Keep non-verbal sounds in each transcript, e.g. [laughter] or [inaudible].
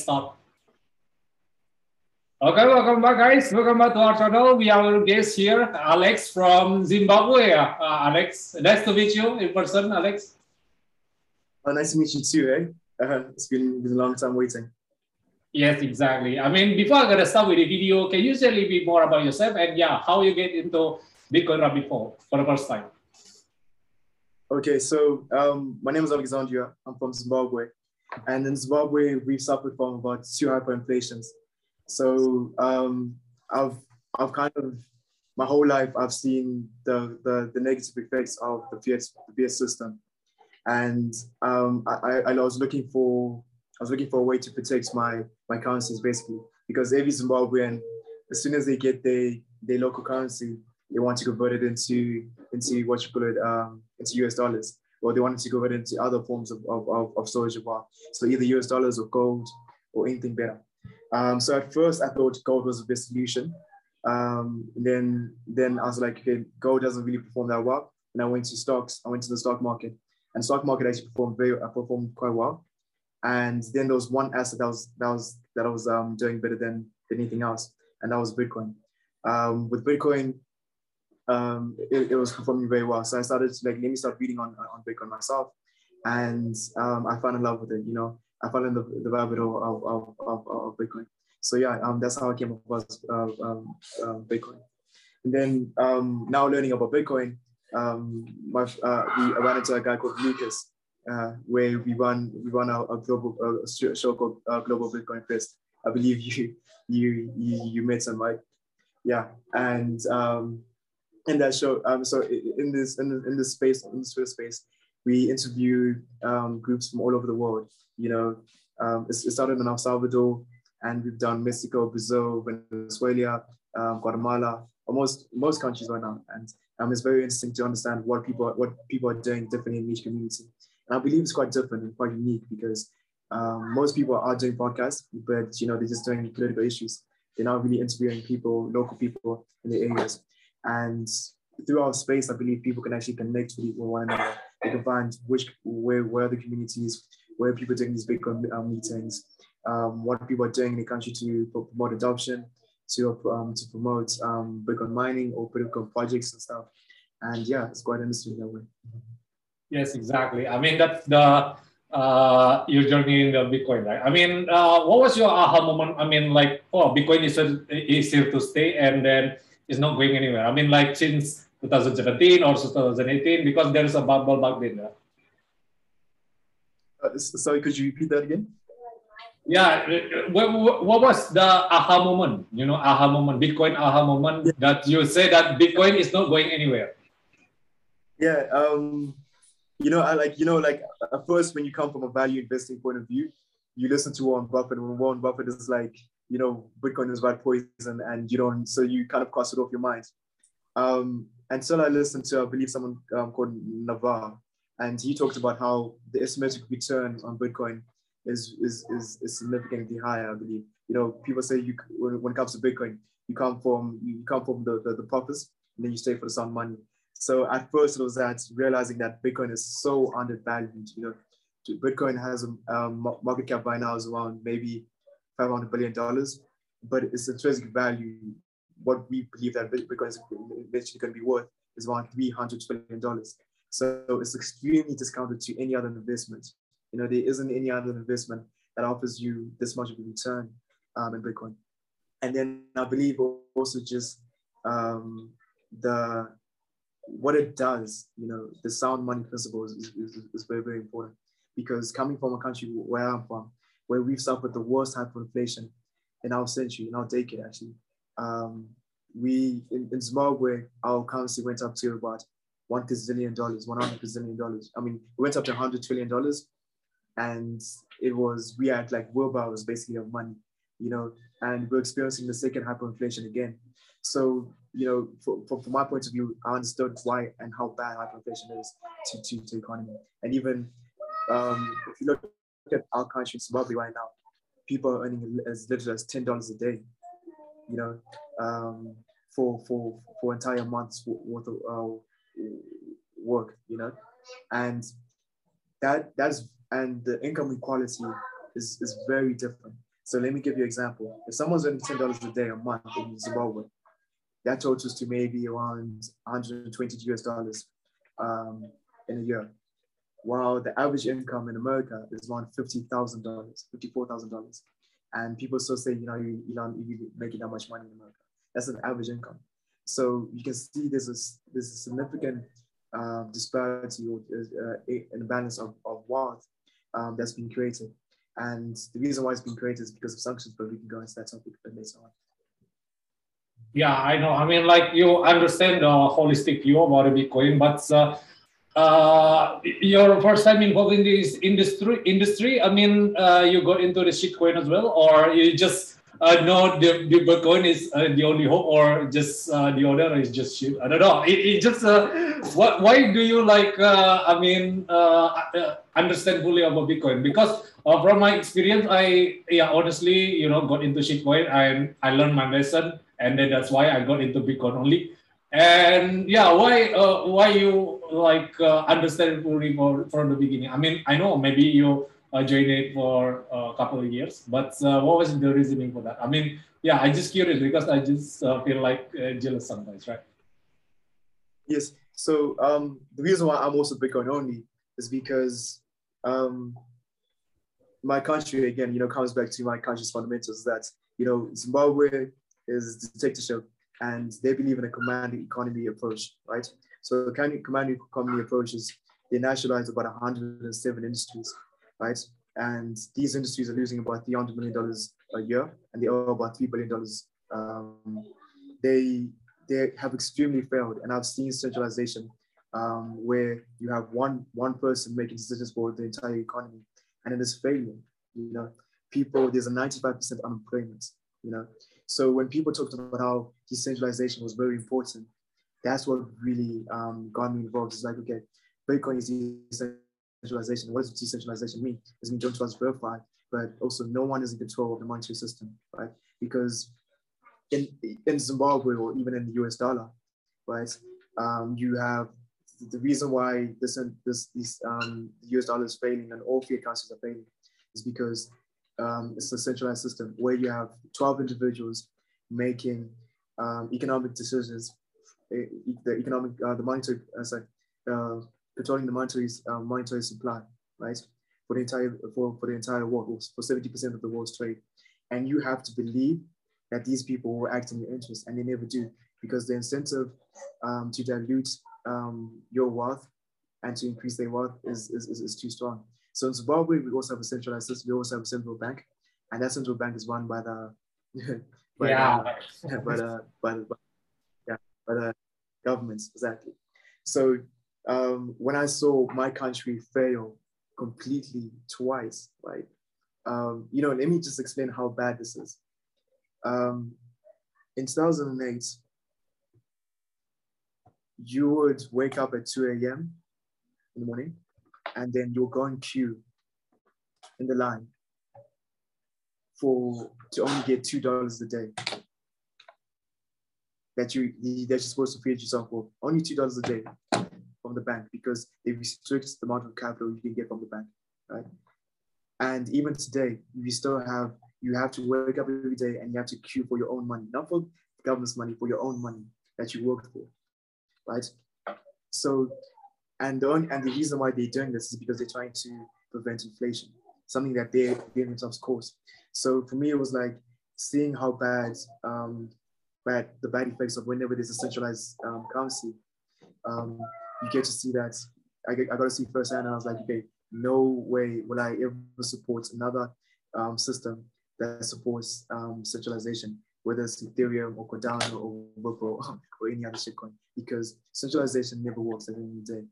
Stop. Okay, welcome back, guys. Welcome back to our channel. We have a guest here, Alex from Zimbabwe. Uh, Alex, nice to meet you in person, Alex. Oh, nice to meet you too, eh? Uh, it's been, been a long time waiting. Yes, exactly. I mean, before I'm gonna start with the video, can you tell a bit more about yourself and yeah, how you get into Bitcoin rabbit hole for the first time? Okay, so um, my name is Alexandria. I'm from Zimbabwe, and in Zimbabwe we've suffered from about two hyperinflations. So um, I've I've kind of my whole life I've seen the the, the negative effects of the fiat the fiat system, and um, I, I was looking for I was looking for a way to protect my my currencies basically because every Zimbabwean as soon as they get their their local currency they want to convert it into into what you call it um, into US dollars or they wanted to it into other forms of, of, of, of storage of wealth. So either US dollars or gold or anything better. Um, so at first I thought gold was the best solution. Um, then, then I was like, okay, gold doesn't really perform that well. And I went to stocks, I went to the stock market and stock market actually performed very, uh, performed quite well. And then there was one asset that was, that was, that I was um, doing better than anything else. And that was Bitcoin. Um, with Bitcoin, um, it, it, was performing very well. So I started to like, let me start reading on, on Bitcoin myself. And um, I fell in love with it, you know. I fell in the, the rabbit hole of, of, of, of Bitcoin. So yeah, um, that's how I came across uh, um, uh, Bitcoin. And then um, now learning about Bitcoin, um, my, uh, we ran into a guy called Lucas, uh, where we run we run a, a global a show called uh, Global Bitcoin Fest. I believe you you you, you met him, right? Yeah, and um, in that show, um, so in this in, in this space in this first space, we interviewed um, groups from all over the world. You know, um, it, it, started in El Salvador, and we've done Mexico, Brazil, Venezuela, um, Guatemala, almost most countries right now. And um, it's very interesting to understand what people what people are doing differently in each community. And I believe it's quite different and quite unique because um, most people are doing podcasts, but you know they're just doing political issues. They're not really interviewing people, local people in the areas. And through our space, I believe people can actually connect with one another. They can find which where where the communities, where people are doing these big um, meetings, um, what people are doing in the country to promote adoption, to um, to promote um, Bitcoin mining or Bitcoin projects and stuff. And yeah, it's quite interesting that way. Yes, exactly. I mean, that's the uh, your journey in the Bitcoin, right? I mean, uh, what was your aha moment? I mean, like, oh, Bitcoin is, is here to stay, and then it's not going anywhere. I mean, like since 2017 or 2018, because there is a bubble back then. Yeah? Uh, sorry, could you repeat that again? Yeah, what, what was the aha moment? You know, aha moment, Bitcoin aha moment yeah. that you say that Bitcoin is not going anywhere. Yeah, um, you know, I like you know, like at first when you come from a value investing point of view, you listen to Warren Buffett. When Warren Buffett is like, you know, Bitcoin is about poison, and you don't, so you kind of cross it off your mind. Um, until I listened to, I believe someone um, called Naval, and he talked about how the asymmetric return on Bitcoin is, is, is, is significantly higher, I believe. You know, people say you when, when it comes to Bitcoin, you come from you come from the, the, the and then you stay for the sound money. So at first it was that realizing that Bitcoin is so undervalued. You know, Bitcoin has a um, market cap by now is around maybe 500 billion dollars, but its intrinsic value what we believe that Bitcoin is eventually going to be worth is around $300 billion. So it's extremely discounted to any other investment. You know, there isn't any other investment that offers you this much of a return um, in Bitcoin. And then I believe also just um, the what it does, you know, the sound money principle is, is, is, very, very important because coming from a country where I'm from, where we've suffered the worst hyperinflation in our century, in our decade actually, um, we in, in, Zimbabwe, our currency went up to about one gazillion dollars, one hundred gazillion dollars. I mean, it went up to hundred trillion dollars, and it was we had like wheelbarrows basically of money, you know, and we're experiencing the second hyperinflation again. So you know, for, for, from my point of view, I understood why and how bad hyperinflation is to, to, to economy. And even um, if you look at our country, Zimbabwe right now, people are earning as little as ten dollars a day you know, um, for for for entire months worth of uh, work, you know, and that that's and the income equality is, is very different. So let me give you an example. If someone's earning ten dollars a day a month in Zimbabwe, that totals to maybe around 120 US dollars um, in a year. While the average income in America is around fifty thousand dollars, fifty-four thousand dollars, and people still say, you know, you, don't you making that much money in America. That's an average income. So you can see there's a, there's a significant uh, disparity or uh, imbalance of, of wealth um, that's been created. And the reason why it's been created is because of sanctions, but we can go into that topic a bit later on. Yeah, I know. I mean, like you understand the holistic view about Bitcoin, but uh, uh, your first time involved in this industry, industry. I mean, uh, you got into the shitcoin as well, or you just uh, no, the, the Bitcoin is uh, the only hope, or just uh, the other is just shit. I don't know. It, it just uh, what? Why do you like? Uh, I mean, understand fully about Bitcoin? Because from my experience, I yeah, honestly, you know, got into shitcoin and I learned my lesson, and then that's why I got into Bitcoin only. And yeah, why why you like uh, understand for, from the beginning? I mean, I know maybe you uh, joined it for a couple of years. But uh, what was the reasoning for that? I mean, yeah, I just curious because I just uh, feel like uh, jealous sometimes, right? Yes. So um, the reason why I'm also Bitcoin only is because um, my country, again, you know, comes back to my country's fundamentals that, you know, Zimbabwe is dictatorship and they believe in a commanding economy approach, right? So the commanding economy approach is they nationalize about 107 industries right? And these industries are losing about $300 million a year, and they owe about $3 billion. Um, they, they have extremely failed, and I've seen centralization um, where you have one, one person making decisions for the entire economy, and it is failing. You know, people, there's a 95% unemployment, you know. So when people talked about how decentralization was very important, that's what really um, got me involved. It's like, okay, Bitcoin is decentralization. What does decentralization mean? It means don't trust verify, but also no one is in control of the monetary system, right? Because in in Zimbabwe or even in the US dollar, right, um, you have the reason why this this these um, the US dollar is failing and all fiat currencies are failing is because um, it's a centralized system where you have 12 individuals making um, economic decisions, the economic, uh, the monetary, uh, sorry, uh, controlling the monetary, monetary supply, right? For the entire for, for the entire world, for 70% of the world's trade. And you have to believe that these people will act in your interest, and they never do, because the incentive um, to dilute um, your wealth and to increase their wealth is, is, is, is too strong. So in Zimbabwe, we also have a centralized system. We also have a central bank, and that central bank is run by the [laughs] by yeah. the, [laughs] by the, by the, the governments exactly. So um, when I saw my country fail completely twice, right? Um, you know, let me just explain how bad this is. Um, in 2008, you would wake up at 2 a.m. in the morning, and then you'll go in queue in the line for to only get two dollars a day that you that you're supposed to feed yourself for only two dollars a day from the bank because they restrict the amount of capital you can get from the bank, right? And even today, you still have you have to wake up every day and you have to queue for your own money, not for government's money, for your own money that you worked for, right? So, and the only, and the reason why they're doing this is because they're trying to prevent inflation, something that they they themselves cause. So for me, it was like seeing how bad um, bad the bad effects of whenever there's a centralized um, currency. Um, you get to see that. I, I got to see firsthand, and I was like, okay, no way will I ever support another um, system that supports um, centralization, whether it's Ethereum or Cardano or Ripple [laughs] or any other shitcoin, because centralization never works at the end of the day.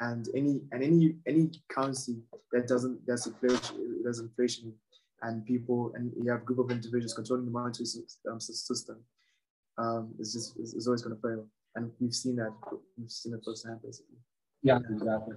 And any and any any currency that doesn't that's inflation that's inflation and people and you have a group of individuals controlling the monetary um, system, um, it's just it's, it's always going to fail and we've seen that we've seen it firsthand basically. Yeah exactly.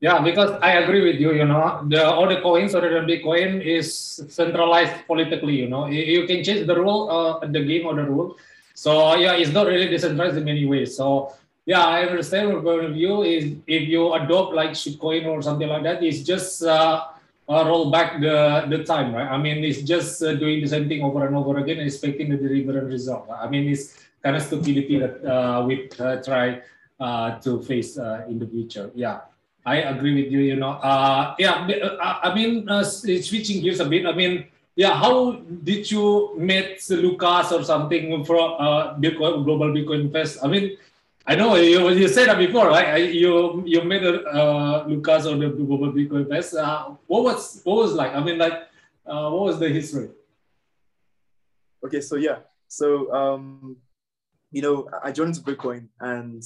Yeah because i agree with you you know the all the coins other than bitcoin is centralized politically you know. You can change the rule uh, the game or the rule. So yeah it's not really decentralized in many ways. So yeah, I understand your point of view. Is if you adopt like shitcoin or something like that, it's just uh, uh, roll back the the time, right? I mean, it's just uh, doing the same thing over and over again, and expecting the delivery result. I mean, it's kind of stupidity that uh, we uh, try uh, to face uh, in the future. Yeah, I agree with you. You know, yeah, I mean, switching gears a bit. I mean, yeah, how did you meet Lucas or something from Bitcoin, Global Bitcoin Fest? I mean, I know you, you said that before, right? You you met uh, Lucas on the Bitcoin Fest. Uh, what was what was like? I mean, like, uh, what was the history? Okay, so yeah, so um, you know, I joined into Bitcoin, and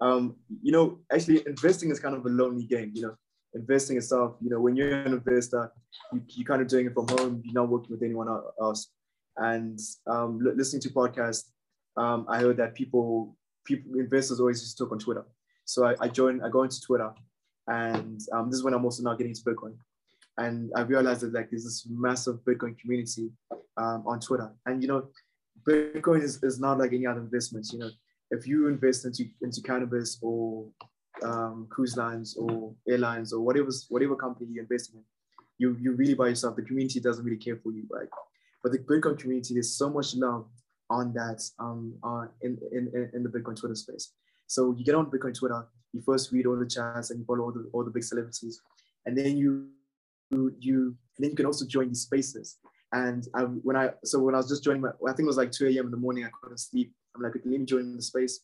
um, you know, actually, investing is kind of a lonely game. You know, investing itself. You know, when you're an investor, you you kind of doing it from home. You're not working with anyone else. And um, listening to podcasts, um, I heard that people people investors always just talk on Twitter. So I, I joined, I go into Twitter, and um, this is when I'm also now getting into Bitcoin. And I realized that like there's this massive Bitcoin community um, on Twitter. And you know, Bitcoin is, is not like any other investments. You know, if you invest into into cannabis or um, cruise lines or airlines or whatever whatever company you're investing in, you you really by yourself. The community doesn't really care for you, right? But the Bitcoin community, there's so much love on that um, uh, in, in, in the Bitcoin Twitter space. So you get on Bitcoin Twitter, you first read all the chats and you follow all the, all the big celebrities. And then you, you, then you can also join these spaces. And I, when I, so when I was just joining my, I think it was like 2 a.m. in the morning, I couldn't sleep. I'm like, let me join the space.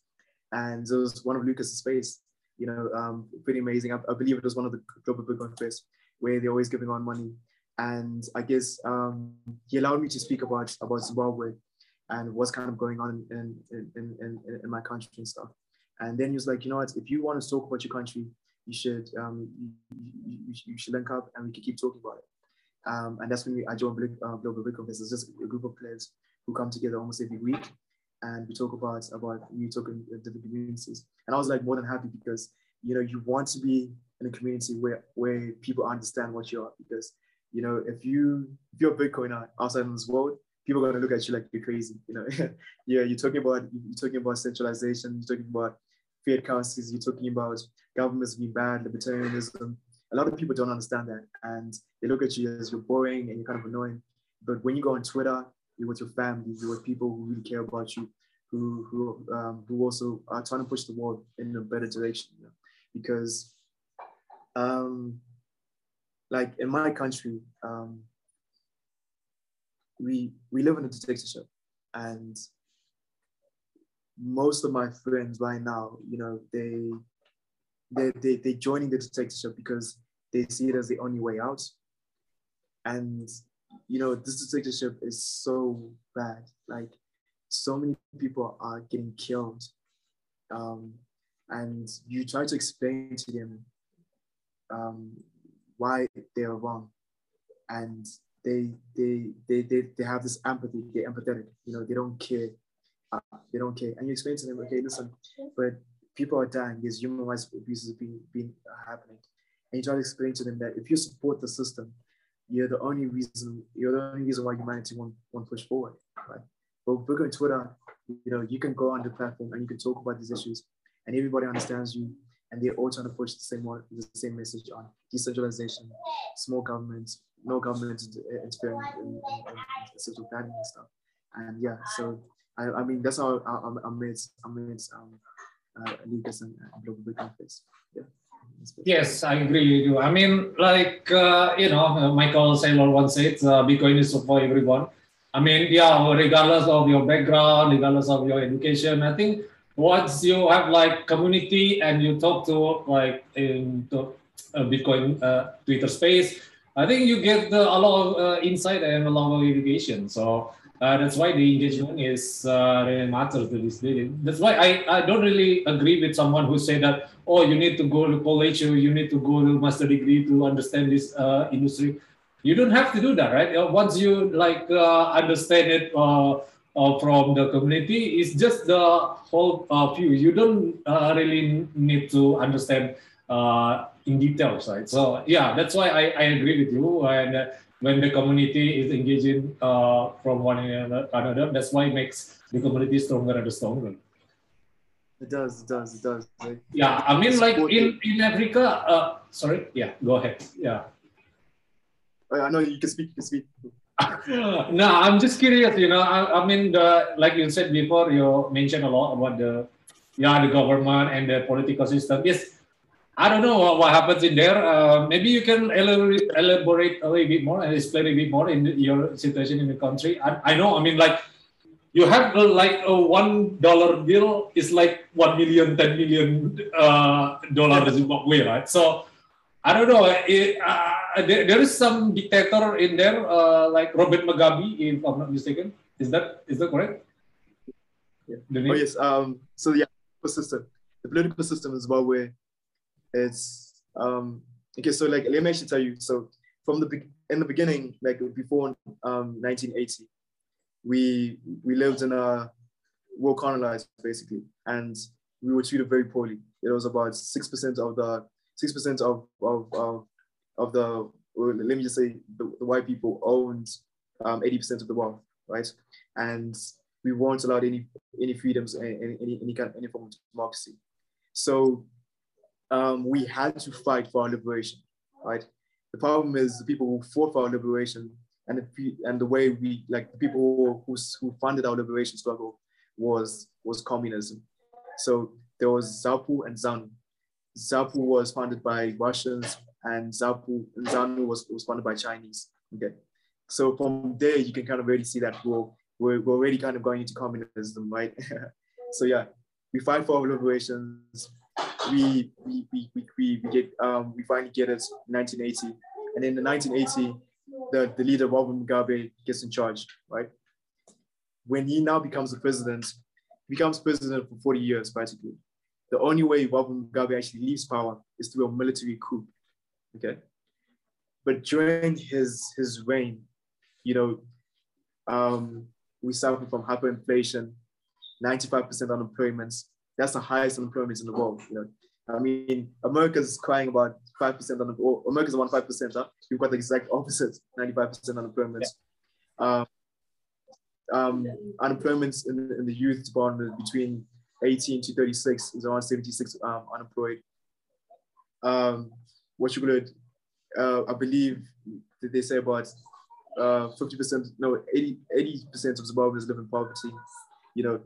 And it was one of Lucas's space, you know, um, pretty amazing. I, I, believe it was one of the global Bitcoin space where they're always giving on money. And I guess um, he allowed me to speak about, about Zimbabwe and what's kind of going on in, in, in, in, in my country and stuff. And then he was like, you know what, if you want to talk about your country, you should um, you, you, you, should link up and we can keep talking about it. Um, and that's when we, I joined uh, Global Bitcoin Fest. It's just a group of players who come together almost every week and we talk about about new token different communities. And I was like more than happy because you know you want to be in a community where where people understand what you are because you know if you if you're a Bitcoiner outside in this world, people are to look at you like you're crazy. You know, [laughs] yeah, you're talking about you're talking about centralization, you're talking about fiat currencies, you're talking about governments being bad, libertarianism. A lot of people don't understand that, and they look at you as you're boring and you're kind of annoying. But when you go on Twitter, you're with your family, you're with people who really care about you, who who um, who also are trying to push the world in a better direction. You know? Because, um, like in my country, um, we we live in a dictatorship, and most of my friends right now, you know, they they they they joining the dictatorship because they see it as the only way out. And you know, this dictatorship is so bad. Like so many people are getting killed. Um, and you try to explain to them um, why they're wrong. And they they they they, they have this empathy they're empathetic you know they don't care uh, they don't care. And you explain to them okay listen but people are dying there's human rights abuses being being happening. And you try to explain to them that if you support the system you're the only reason you're the only reason why humanity won't, won't push forward right? But we're on twitter you know you can go on the platform and you can talk about these issues and everybody understands you and they're all trying to push the same one, the same message on decentralization, small governments, no government interfering in, in, social planning and stuff. And yeah, so I, I mean that's how I, I, made I made um, uh, Lucas and, Global Fest. Yeah. Yes, I agree with you. I mean, like uh, you know, uh, Michael Saylor once said, uh, "Bitcoin is for everyone." I mean, yeah, regardless of your background, regardless of your education, I think once you have like community and you talk to like in the uh, Bitcoin uh, Twitter space, I think you get the, a lot of uh, insight and a lot of education. So uh, that's why the engagement is uh, really matters to this day. That's why I, I don't really agree with someone who say that oh you need to go to college or you need to go to master degree to understand this uh, industry. You don't have to do that, right? Once you like understand it uh, from the community it's just the whole uh, view. You don't uh, really need to understand uh, in details, right? So yeah, that's why I, I agree with you. And uh, when the community is engaging uh, from one another, that's why it makes the community stronger and stronger. It does, it does, it does. Like, yeah, I mean, like in, in Africa, uh, sorry, yeah, go ahead. Yeah. I know you can speak, you can speak. [laughs] no, I'm just curious, you know, I, I mean, the, like you said before, you mentioned a lot about the, yeah, the government and the political system. Yes, I don't know what, what happens in there. Uh, maybe you can elaborate, elaborate a little bit more and explain a bit more in your situation in the country. I, I know, I mean, like, you have uh, like a one dollar bill is like one million, ten million uh, dollars Zimbabwe, right? So I don't know. It, uh, there, there is some dictator in there, uh, like Robert Mugabe, if I'm not mistaken. Is that is that correct? Yeah. Oh yes. Um. So yeah, the system, the political system in Zimbabwe, it's um. Okay, so like let me actually tell you. So from the in the beginning, like before um 1980, we we lived in a well colonized basically, and we were treated very poorly. It was about six percent of the six percent of of, of of the let me just say the, the white people owned um, 80% of the wealth, right? And we weren't allowed any any freedoms, any any, any kind any form of democracy. So um, we had to fight for our liberation, right? The problem is the people who fought for our liberation and the, and the way we like the people who, who funded our liberation struggle was was communism. So there was ZAPU and ZANU. ZAPU was funded by Russians and ZAPU and ZANU was, was funded by Chinese. Okay. So from there you can kind of already see that we're, we're, we're already kind of going into communism, right? [laughs] so yeah, we fight for our liberations. We we, we, we, we, get um, we finally get it in 1980. And in the 1980, the, the leader, Robert Mugabe, gets in charge, right? When he now becomes the president, becomes president for 40 years, basically. The only way Robert Mugabe actually leaves power is through a military coup, okay? But during his, his reign, you know, um, we suffer from hyperinflation, 95% unemployment. That's the highest unemployment in the world, you know. I mean, America's crying about 5% on the, America's on 5%. Huh? We've got the exact opposite, 95% unemployment. Yeah. Um, um, unemployment in, in the youth department between 18 to 36 is around 76 um, unemployed. Um, what you could, uh, I believe, did they say about uh, 50%, no, 80, 80% of Zimbabweans live in poverty. You know,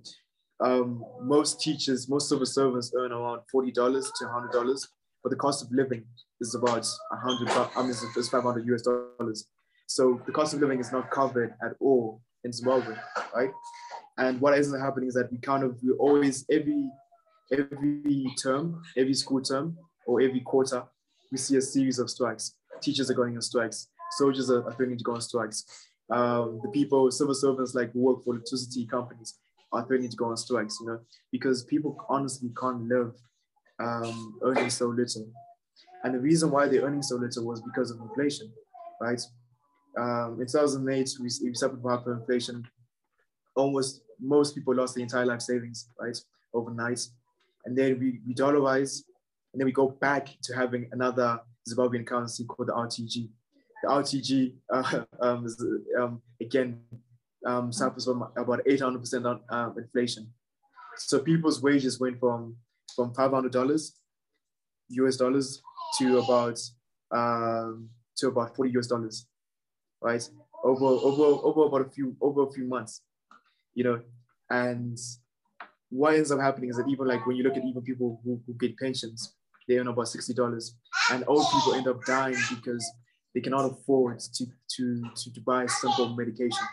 um, most teachers, most civil servants earn around $40 to $100, but the cost of living is about 100, I mean, it's 500 US dollars. So the cost of living is not covered at all in Zimbabwe, right? And what isn't happening is that we kind of, we always, every, every term, every school term, or every quarter, we see a series of strikes. Teachers are going on strikes. Soldiers are, are threatening to go on strikes. Um, the people, civil servants like work for electricity companies, are threatening to go on strikes, you know, because people honestly can't live um, earning so little. And the reason why they're earning so little was because of inflation, right? Um, in 2008, we, we suffered from hyperinflation. Almost most people lost their entire life savings, right, overnight. And then we, we dollarize, and then we go back to having another Zimbabwean currency called the RTG. The RTG, uh, [laughs] um, is, um, again, um, suffers from about 800% on um, inflation. So people's wages went from from $500 US dollars to about um, to about 40 US dollars, right? Over over over about a few over a few months, you know. And what ends up happening is that even like when you look at even people who, who get pensions, they earn about $60, and old people end up dying because they cannot afford to to to, to buy simple medication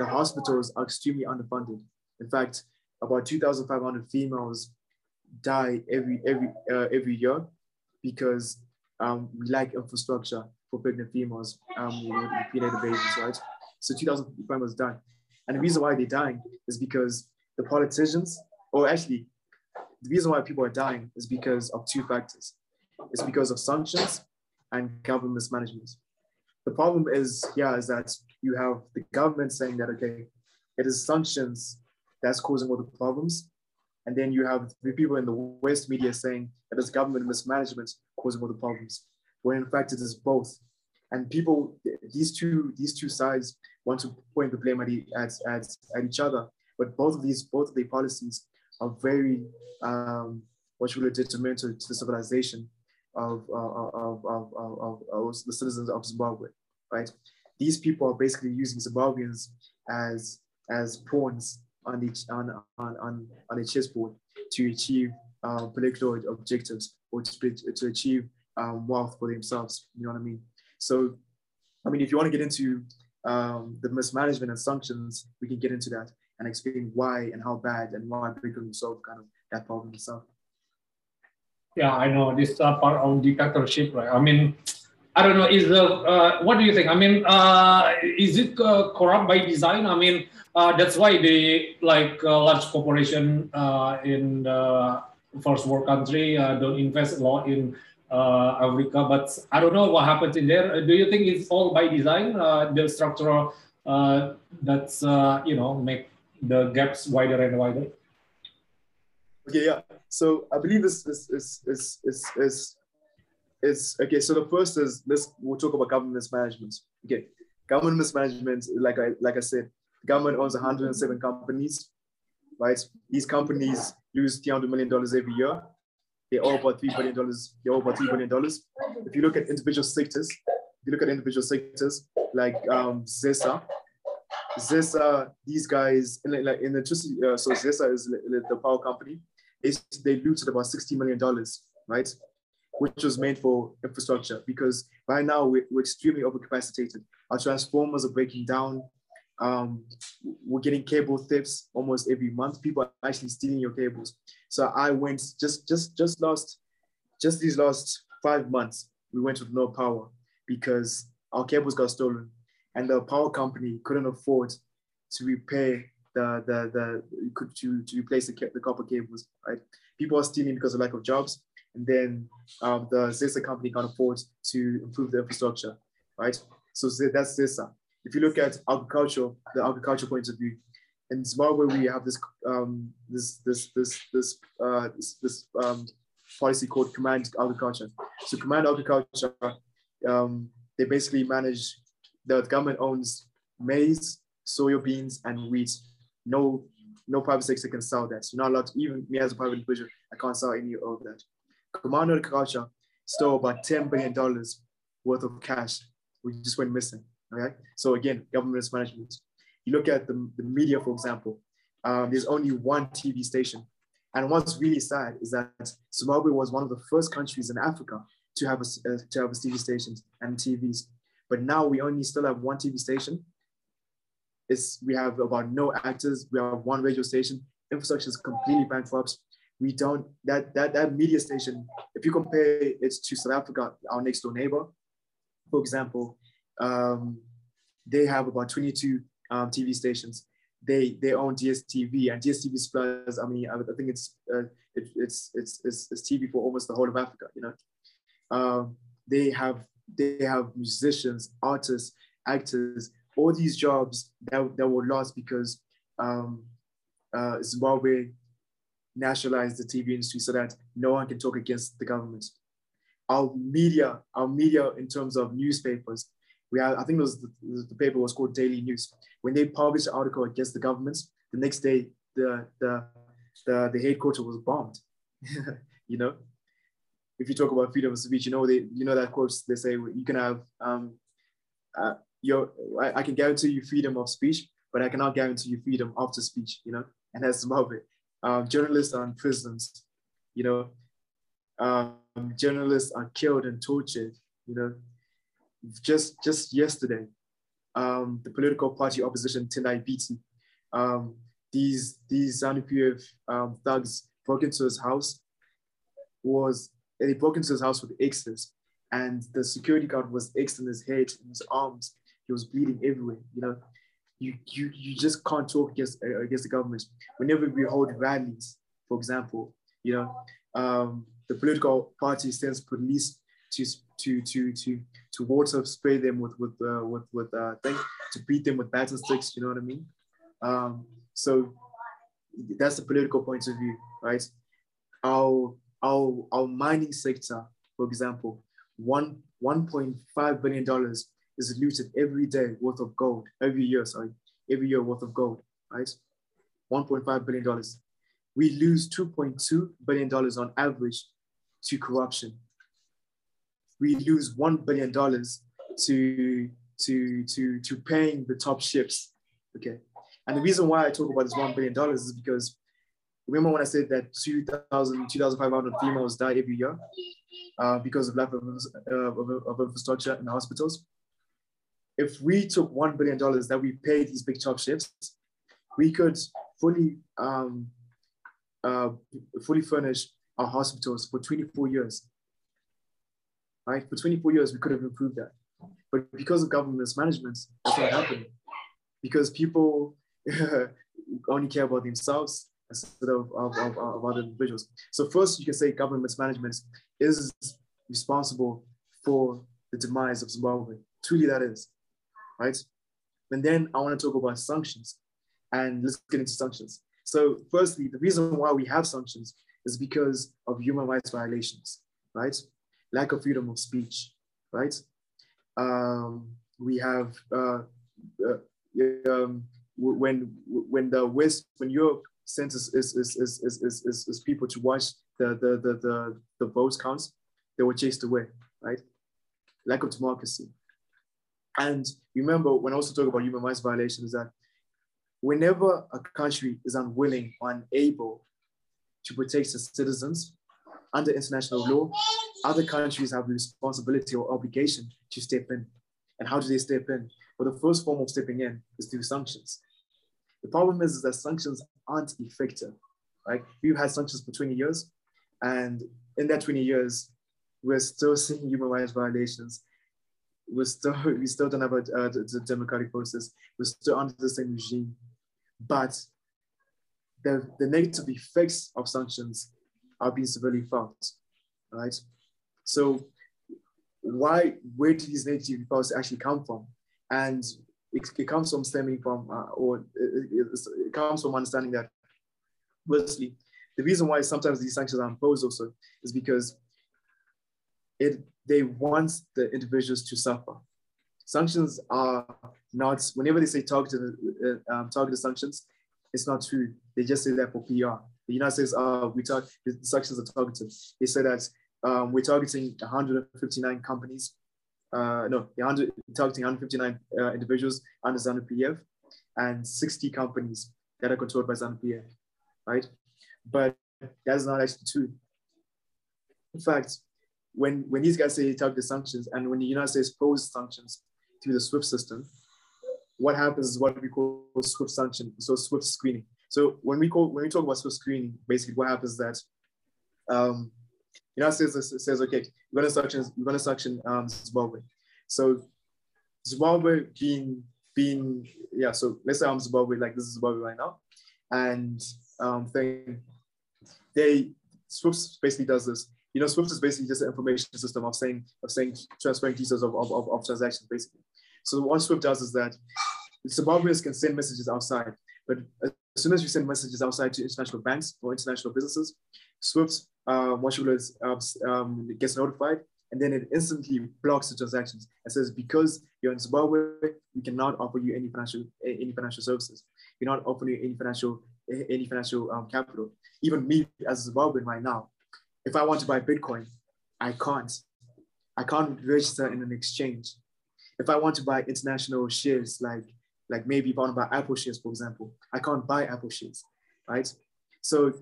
the hospitals are extremely underfunded. In fact, about 2,500 females die every every uh, every year because um, we lack infrastructure for pregnant females um, with prenatal babies, right? So 2,000 females die. And the reason why they're dying is because the politicians, or actually, the reason why people are dying is because of two factors. It's because of sanctions and government mismanagement. The problem is, yeah, is that you have the government saying that, okay, it is sanctions that's causing all the problems. And then you have the people in the West media saying that it's government mismanagement causing all the problems, when in fact it is both. And people, these two, these two sides want to point the blame at, at, at, at each other, but both of these, both of their policies are very um, what you would detrimental to the civilization of, uh, of, of, of, of, the citizens of Zimbabwe, right? These people are basically using Zimbabweans as as pawns on each on on on, on a chessboard to achieve uh, political objectives or to, to achieve um, wealth for themselves. You know what I mean? So, I mean, if you want to get into um, the mismanagement and sanctions, we can get into that and explain why and how bad and why Bitcoin will solve kind of that problem itself. Yeah, I know this uh, part of dictatorship, right? I mean, I don't know. Is the uh, what do you think? I mean, uh, is it uh, corrupt by design? I mean, uh, that's why they like uh, large corporation in the first world country don't invest a lot in Africa. But I don't know what happens in there. Do you think it's all by design? the structural that's you know make the gaps wider and wider. Okay, yeah. So I believe this is is is is is is okay. So the first is this. We'll talk about government mismanagement. Okay, government mismanagement. Like I like I said, government owns 107 companies, right? These companies lose 300 million dollars every year. They owe about three billion dollars. They owe about three billion dollars. If you look at individual sectors, if you look at individual sectors like um, ZESA, ZESA, these guys, in, like in electricity, uh, so ZESA is the power company, is they looted about $60 million, right? Which was meant for infrastructure because right now we're, we're extremely overcapacitated. Our transformers are breaking down. Um, we're getting cable thefts almost every month. People are actually stealing your cables. So I went just just just last just these last five months, we went with no power because our cables got stolen and the power company couldn't afford to repair the the the could to, to replace the, the copper cables right people are stealing because of lack of jobs and then um, the ZESA company can't afford to improve the infrastructure right so that's ZESA if you look at agriculture the agriculture point of view in Zimbabwe we have this um, this this this this uh, this, this um, policy called command agriculture so command agriculture um, they basically manage the government owns maize, soybeans, and wheat. No, no private sector can sell that. You're not allowed to, even me as a private individual, I can't sell any of that. Command Agriculture stole about $10 billion worth of cash, which just went missing. Okay. So again, government management. You look at the, the media, for example, um, there's only one TV station. And what's really sad is that Zimbabwe was one of the first countries in Africa to have a, uh, to have a TV stations and TVs. But now we only still have one TV station. It's, we have about no actors. We have one radio station. Infrastructure is completely bankrupt. We don't, that, that, that media station, if you compare it to South Africa, our next door neighbor, for example, um, they have about 22 um, TV stations. They they own DSTV and DSTV plus. I mean, I, I think it's, uh, it, it's, it's it's it's TV for almost the whole of Africa. You know, um, they have they have musicians, artists, actors, all these jobs that, that were lost because um, uh, Zimbabwe nationalized the TV industry so that no one can talk against the government. Our media, our media in terms of newspapers, we have, I think it was the, the paper was called Daily News. When they published an article against the government, the next day the the the, the headquarters was bombed. [laughs] you know, if you talk about freedom of speech, you know they you know that quote they say you can have um uh, your I, I, can guarantee you freedom of speech, but I cannot guarantee you freedom after speech, you know, and that's Zimbabwe. Um, journalists are in prisons, you know, um, journalists are killed and tortured, you know. Just just yesterday, um, the political party opposition Tendai Biti, um, these these ZANU-PF um, thugs broke into his house, was they broke into his house with axes, and the security guard was X in his head, in his arms. He was bleeding everywhere. You know, you you you just can't talk against uh, against the government. Whenever we hold rallies, for example, you know, um, the political party sends police to to to to to water spray them with with uh, with with uh, thing to beat them with baton sticks. You know what I mean? Um, so that's the political point of view, right? Our our, our mining sector, for example, one $1.5 billion is looted every day worth of gold, every year, sorry, every year worth of gold, right? $1.5 billion. we lose $2.2 billion on average to corruption. We lose $1 billion to, to, to, to paying the top ships. Okay. And the reason why I talk about this $1 billion is because remember when I said that 2,000, 2,500 females die every year uh, because of lack of, uh, of, of infrastructure in hospitals? If we took $1 billion that we paid these big top ships, we could fully um, uh, fully furnish our hospitals for 24 years. Right? For 24 years, we could have improved that. But because of government mismanagement, that's not happening. Because people [laughs] only care about themselves instead of, of, of, of, other individuals. So first, you can say government mismanagement is responsible for the demise of Zimbabwe. Truly, that is, right? And then I want to talk about sanctions, and let's get into sanctions. So firstly, the reason why we have sanctions is because of human rights violations, right? Lack of freedom of speech, right? Um, we have uh, uh, um, when when the West, when Europe sends is is, is, is, is, is, people to watch the, the, the, the, the votes counts, they were chased away, right? Lack of democracy. And remember, when I also talk about human rights violations, that whenever a country is unwilling or unable to protect its citizens under international law, other countries have the responsibility or obligation to step in. And how do they step in? Well, the first form of stepping in is through sanctions. The problem is, is that sanctions aren't effective. Right? We've had sanctions for 20 years, and in that 20 years, we're still seeing human rights violations. We're still [laughs] we still don't have a, a, a democratic process. We're still under the same regime but the, the negative effects of sanctions are being severely felt, right? So why, where do these negative effects actually come from? And it, it comes from stemming from, uh, or it, it, comes from understanding that, firstly, the reason why sometimes these sanctions are imposed also is because it they want the individuals to suffer. Sanctions are not, whenever they say targeted, uh, um, targeted sanctions, it's not true. They just say that for PR. The United States, uh, we talk, the sanctions are targeted. They say that um, we're targeting 159 companies. Uh, no, 100, targeting 159 uh, individuals under ZANU-PF and 60 companies that are controlled by ZANU-PF, right? But that's not actually true. In fact, when, when these guys say targeted sanctions and when the United States poses sanctions, through the SWIFT system, what happens is what we call SWIFT sanction, so SWIFT screening. So when we call when we talk about SWIFT screening, basically what happens is that um, United States says, okay, we're gonna sanction we're gonna sanction um, Zimbabwe. So Zimbabwe being being yeah, so let's say I'm Zimbabwe, like this is Zimbabwe right now, and um, thing they SWIFT basically does this you know, Swift is basically just an information system of saying of saying transferring details of, of, of, transactions, basically. So what Swift does is that Zimbabweans can send messages outside, but as soon as you send messages outside to international banks or international businesses, Swift, uh, what you uh, um, gets notified, and then it instantly blocks the transactions and says because you're in Zimbabwe, we cannot offer you any financial any financial services. We're not offering any financial any financial um, capital. Even me as a Zimbabwean right now, if I want to buy Bitcoin, I can't. I can't register in an exchange. If I want to buy international shares, like like maybe if I want to buy Apple shares, for example, I can't buy Apple shares, right? So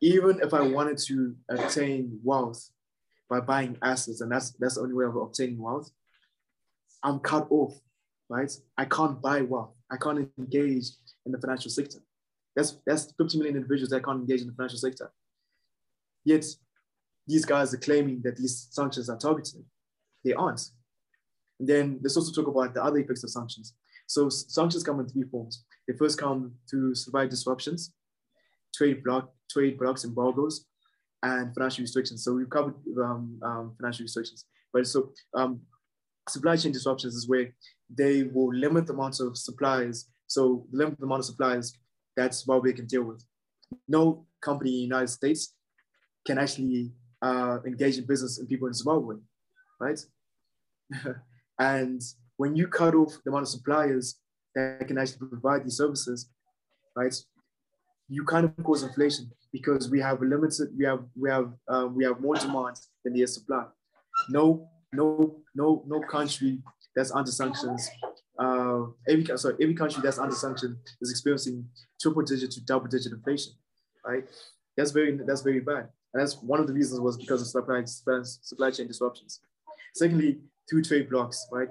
even if I wanted to obtain wealth by buying assets, and that's that's the only way of obtaining wealth, I'm cut off, right? I can't buy wealth. I can't engage in the financial sector. That's that's 50 million individuals that can't engage in the financial sector. Yet these guys are claiming that these sanctions are targeted. They aren't. And then let's also talk about the other effects of sanctions. So sanctions come in three forms. They first come to survive disruptions, trade block, trade blocks, embargoes, and financial restrictions. So we've covered um, um, financial restrictions. But so um, supply chain disruptions is where they will limit the amount of supplies. So limit the amount of supplies that's what we can deal with. No company in the United States can actually uh, engage in business and people in Zimbabwe, right? [laughs] and when you cut off the amount of suppliers that can actually provide these services, right? you kind of cause inflation because we have a limited, we have we have um, we have more demand than is supply. No, no, no, no country that's under sanctions. Uh, every sorry, every country that's under sanction is experiencing triple digit to double digit inflation, right? That's very that's very bad, and that's one of the reasons was because of supply supply chain disruptions. Secondly, two trade blocks, right?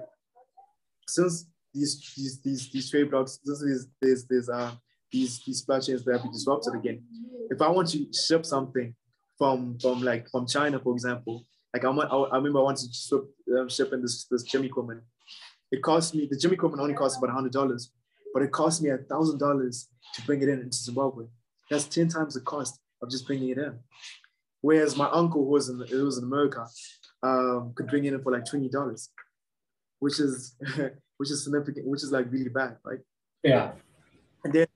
Since these these these, these trade blocks, this is there's there's uh these these supply chains that have been disrupted again. If I want to ship something from from like from China, for example, like I, want, I, remember I wanted to ship, um, ship in this this gym equipment. It cost me the gym equipment only cost about hundred dollars, but it cost me a thousand dollars to bring it in into Zimbabwe. That's ten times the cost of just bringing it in. Whereas my uncle who was in who was in America um, could bring it in for like twenty dollars, which is [laughs] which is significant, which is like really bad, right? Yeah. And then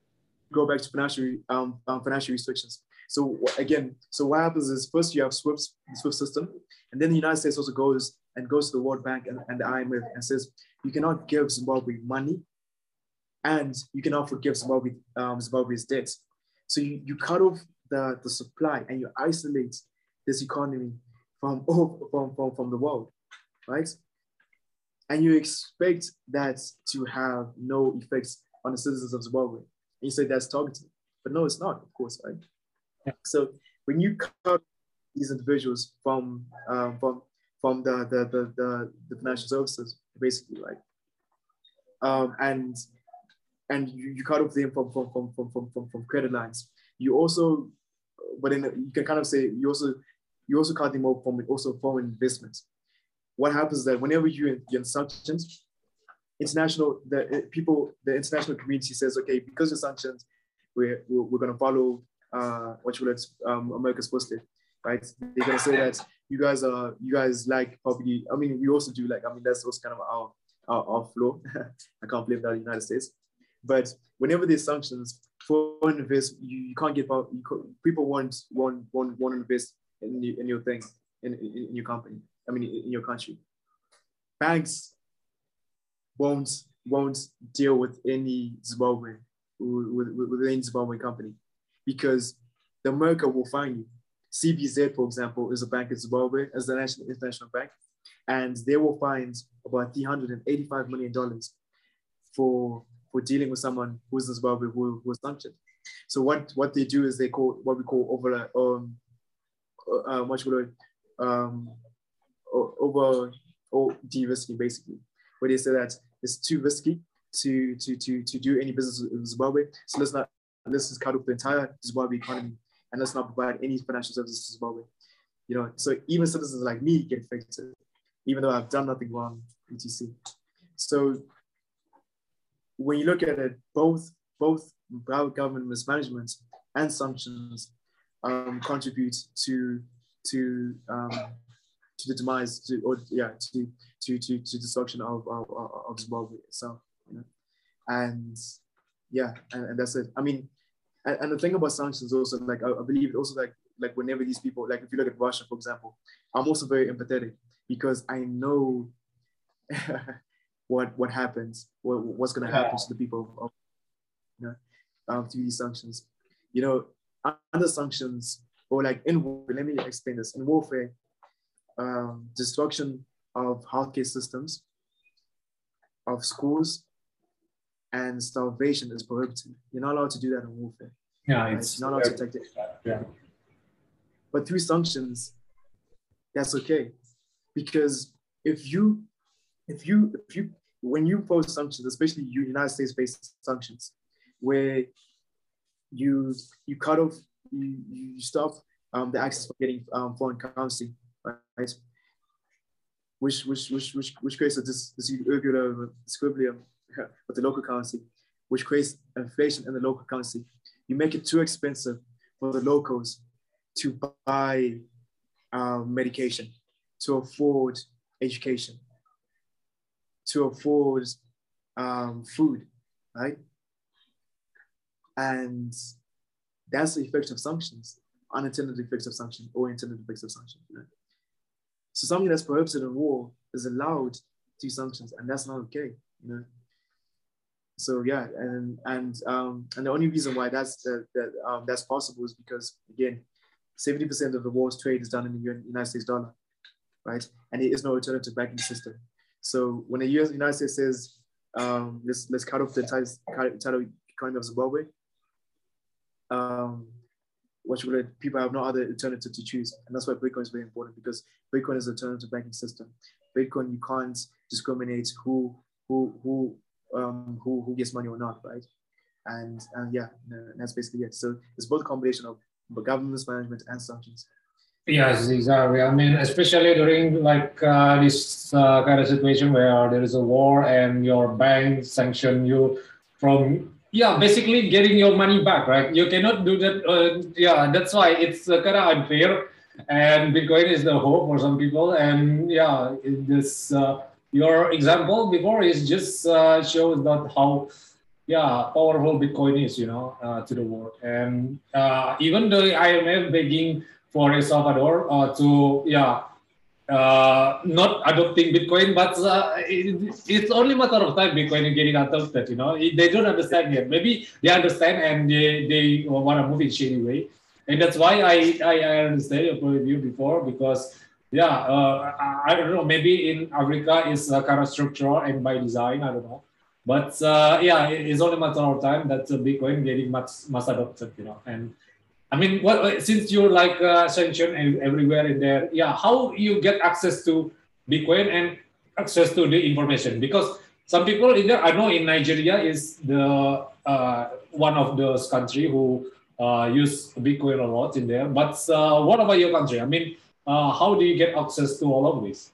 go back to financial um, um, financial restrictions. So again, so what happens is first you have SWIFT, SWIFT system, and then the United States also goes and goes to the World Bank and, and the IMF and says you cannot give Zimbabwe money, and you cannot forgive Zimbabwe um, Zimbabwe's debts. So you, you cut off the, the supply and you isolate this economy [laughs] from, from, from, from the world, right? And you expect that to have no effects on the citizens of Zimbabwe you say that's targeted, but no, it's not, of course, right? Yeah. So when you cut these individuals from um, from from the the, the the, the financial services, basically, right? Um, and and you, you cut off them from from, from, from, from, from, from credit lines. You also, but then you can kind of say you also you also them off from also foreign investments. What happens is that whenever you in sanctions, international the uh, people the international community says okay because of sanctions we're we're, we're going to follow uh, what you let um, America's posted right? They're going to say that you guys are you guys like property I mean we also do like I mean that's also kind of our our, our flow. [laughs] I can't blame that United States but whenever there's sanctions foreign invest you, you can't get out people want want want to invest in, in your thing in, in, in your company I mean in your country banks won't won't deal with any Zimbabwe with, with, with any Zimbabwe company because the America will find you. CBZ, for example, is a bank in Zimbabwe as the national international bank, and they will find about 385 million dollars for for dealing with someone who's in Zimbabwe who, who was sanctioned. So what what they do is they call what we call over um uh, much um over or de-risking basically where they say that it's too risky to to to to do any business in Zimbabwe. So let's not let's just cut off the entire Zimbabwe economy and let's not provide any financial services to Zimbabwe. You know, so even citizens like me get affected, even though I've done nothing wrong, etc. So when you look at it, both both government mismanagement and sanctions um, contribute to to um, to the demise to or yeah to to to, to destruction of, of, of Zimbabwe itself. You know? And yeah, and, and that's it. I mean, and, and the thing about sanctions also, like I, I believe it also like like whenever these people, like if you look at Russia, for example, I'm also very empathetic because I know [laughs] what what happens, what, what's going to happen to the people of, you know, um, through these sanctions. You know, under sanctions or like in war, let me explain this. In warfare, um, destruction of healthcare systems, of schools, and starvation is prohibited. You're not allowed to do that in warfare. Yeah, right? it's You're not allowed to protect it. Yeah. But through sanctions, that's okay, because if you, if you, if you, when you impose sanctions, especially United States-based sanctions, where you you cut off, you, you stop um, the access for getting um, foreign currency, right? which which which which, which creates a dis, disequilibrium with the local currency, which creates inflation in the local currency. You make it too expensive for the locals to buy um, medication, to afford education, to afford um, food, right? And that's the effect of sanctions, unintended effects of sanctions or intended effects of sanctions. So something that's prohibited in war is allowed through sanctions, and that's not okay. You know. so yeah, and and um, and the only reason why that's that, that um, that's possible is because again, seventy percent of the world's trade is done in the United States dollar, right? And there is no alternative banking system. So when the US, United States says um, let's let's cut off the entire entire economy of Zimbabwe, um, what should people have no other alternative to choose, and that's why Bitcoin is very important because Bitcoin is an alternative banking system. Bitcoin you can't discriminate who who who um, who who gets money or not, right? And and yeah, that's basically it. So it's both a combination of governance management and sanctions. Yes, exactly. I mean, especially during like uh, this uh, kind of situation where there is a war and your bank sanction you from yeah basically getting your money back, right? You cannot do that. Uh, yeah, that's why it's uh, kind of unfair. And Bitcoin is the hope for some people. And yeah, this uh, your example before is just uh, shows that how yeah powerful bitcoin is you know to the world and even the imf begging for el salvador uh, to yeah uh, not adopting bitcoin but uh, it, it's only matter of time bitcoin is getting adopted you know they don't understand yet maybe they understand and they, they want to move in shady way and that's why i i, I understand your point of view before because yeah, uh, I, don't know. Maybe in Africa it's uh, kind of structural and by design. I don't know. But uh, yeah, it's only a matter of time that Bitcoin getting much mass adopted, you know. And I mean, what since you're like uh, sanctioned everywhere in there, yeah, how you get access to Bitcoin and access to the information? Because some people in there, I know in Nigeria is the uh, one of those country who uh, use Bitcoin a lot in there. But uh, what about your country? I mean uh, how do you get access to all of this?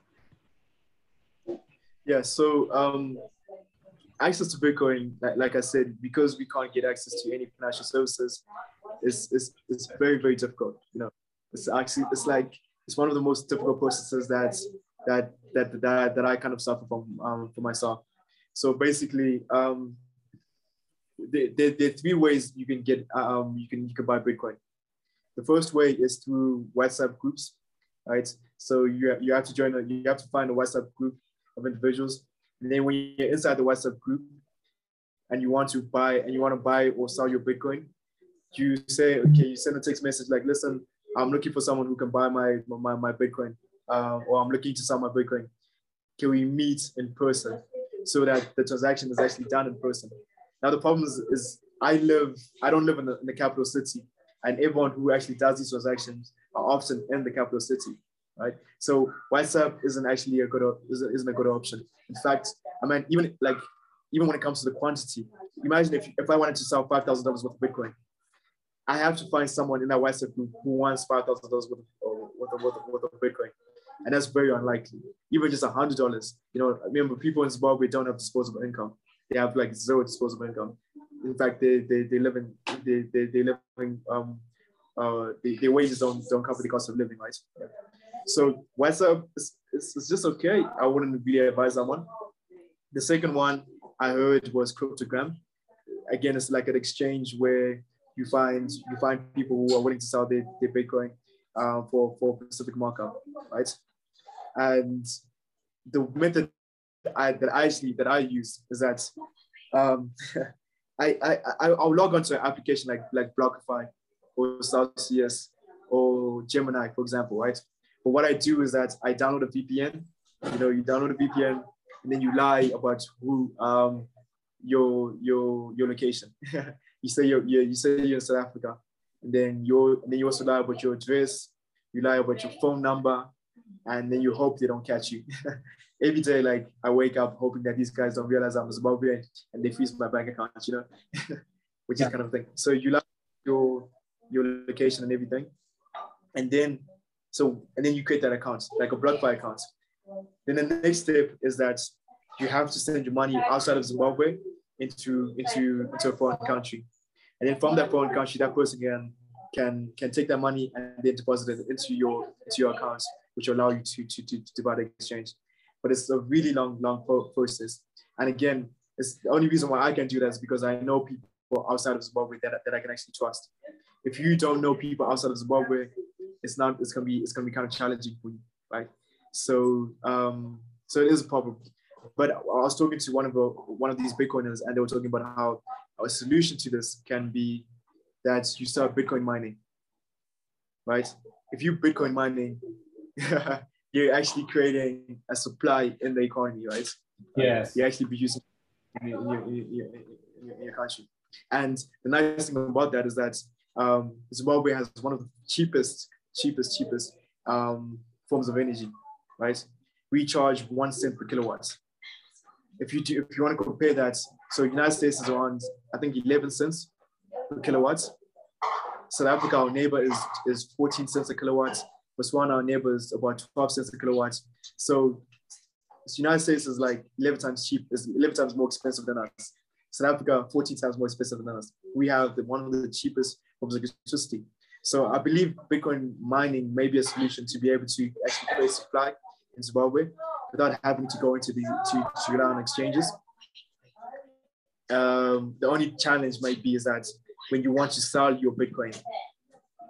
Yeah, so um, access to Bitcoin, like, like, I said, because we can't get access to any financial services, it's, it's, it's very, very difficult. You know, it's actually, it's like, it's one of the most difficult processes that, that, that, that, that I kind of suffer from um, for myself. So basically, um, there, there, there, are three ways you can get, um, you can, you can buy Bitcoin. The first way is through WhatsApp groups right? So you, you have to join, a, you have to find a WhatsApp group of individuals. And then when you're inside the WhatsApp group and you want to buy and you want to buy or sell your Bitcoin, you say, okay, you send a text message like, listen, I'm looking for someone who can buy my, my, my Bitcoin uh, or I'm looking to sell my Bitcoin. Can we meet in person so that the transaction is actually done in person? Now, the problem is, is I live, I don't live in the, in the capital city and everyone who actually does these transactions are often in the capital city, right? So WhatsApp isn't actually a good isn't a good option. In fact, I mean, even like even when it comes to the quantity, imagine if, if I wanted to sell five thousand dollars worth of Bitcoin, I have to find someone in that WhatsApp group who wants five thousand dollars worth of, worth, of, Bitcoin, and that's very unlikely. Even just a hundred dollars, you know, remember people in Zimbabwe don't have disposable income; they have like zero disposable income. In fact, they they, they live in they, they, they live in um, uh, the, the wages don't, don't cover the cost of living, right? So WhatsApp is, it's, it's just okay. I wouldn't really advise that one. The second one I heard was Cryptogram. Again, it's like an exchange where you find you find people who are willing to sell their, their Bitcoin uh, for for specific markup, right? And the method that I, that I actually that I use is that um, [laughs] I, I I'll log onto an application like like BlockFi or Celsius or Gemini, for example, right? But what I do is that I download a VPN. You know, you download a VPN and then you lie about who um your your your location. [laughs] you say you're, you say you're in South Africa, and then you then you also lie about your address. You lie about your phone number, and then you hope they don't catch you. [laughs] Every day, like I wake up hoping that these guys don't realize I'm a Zimbabwean and they freeze my bank account, you know, [laughs] which yeah. is kind of thing. So you lie your your location and everything. And then, so, and then you create that account, like a BlockFi account. Then the next step is that you have to send your money outside of Zimbabwe into, into, into a foreign country. And then from that foreign country, that person can, can, can take that money and then deposit it into your, into your accounts, which will allow you to, to, to, to the exchange. But it's a really long, long process. And again, it's the only reason why I can do that is because I know people outside of Zimbabwe that, that I can actually trust if you don't know people outside of Zimbabwe, it's not it's gonna be it's gonna be kind of challenging for you, right? So um, so it is a problem. But I was talking to one of the, one of these Bitcoiners, and they were talking about how a solution to this can be that you start Bitcoin mining, right? If you Bitcoin mining, [laughs] you're actually creating a supply in the economy, right? Yes. You're actually producing in your, in your, in your, in your country. And the nice thing about that is that um, Zimbabwe has one of the cheapest, cheapest, cheapest um, forms of energy, right? We charge one cent per kilowatt. If you do, if you want to compare that, so United States is around, I think, 11 cents per kilowatt. South Africa, our neighbor, is is 14 cents a kilowatt. Botswana, our neighbor, is about 12 cents a kilowatt. So the United States is like 11 times cheap, is 11 times more expensive than us. South Africa, 14 times more expensive than us. We have the, one of the cheapest forms of electricity. So I believe Bitcoin mining may be a solution to be able to actually create supply in Zimbabwe without having to go into the to, to rely on exchanges. Um, the only challenge might be is that when you want to sell your Bitcoin,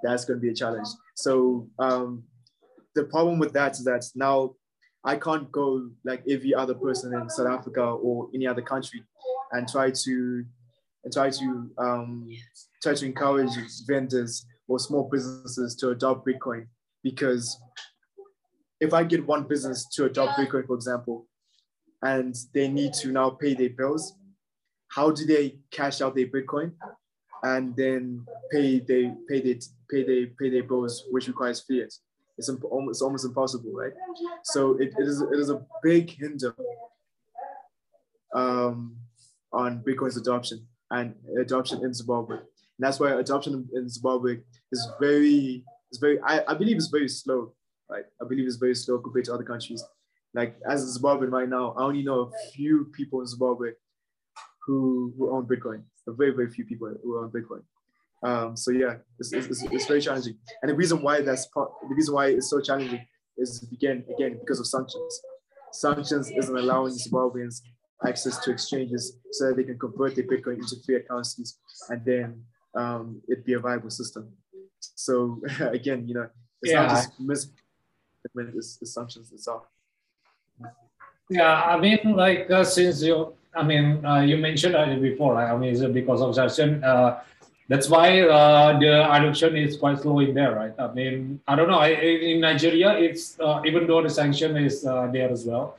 that's going to be a challenge. So um, the problem with that is that now I can't go like every other person in South Africa or any other country and try to and try to um, try to encourage vendors or small businesses to adopt Bitcoin because if I get one business to adopt Bitcoin, for example, and they need to now pay their bills, how do they cash out their Bitcoin and then pay they pay they pay they pay their bills, which requires fiat? It's almost almost impossible, right? So it, it is it is a big hinder um, on Bitcoin's adoption and adoption in Zimbabwe. And that's why adoption in Zimbabwe is very is very I, I believe it's very slow, right? I believe it's very slow compared to other countries. Like as a Zimbabwean right now, I only know a few people in Zimbabwe who, who own Bitcoin. A very, very few people who own Bitcoin. Um, so yeah, it's, it's, it's, very challenging. And the reason why that's part, the reason why it's so challenging is again, again, because of sanctions. Sanctions isn't allowing Zimbabweans access to exchanges so that they can convert their Bitcoin into fiat currencies and then um, it be a viable system. So [laughs] again, you know, it's yeah. not just mis- it's, it's sanctions itself. Yeah, I mean, like uh, since you, I mean, uh, you mentioned it before. Right? I mean, it's because of sanction. Uh, that's why uh, the adoption is quite slow in there, right? I mean, I don't know. I, in Nigeria, it's uh, even though the sanction is uh, there as well,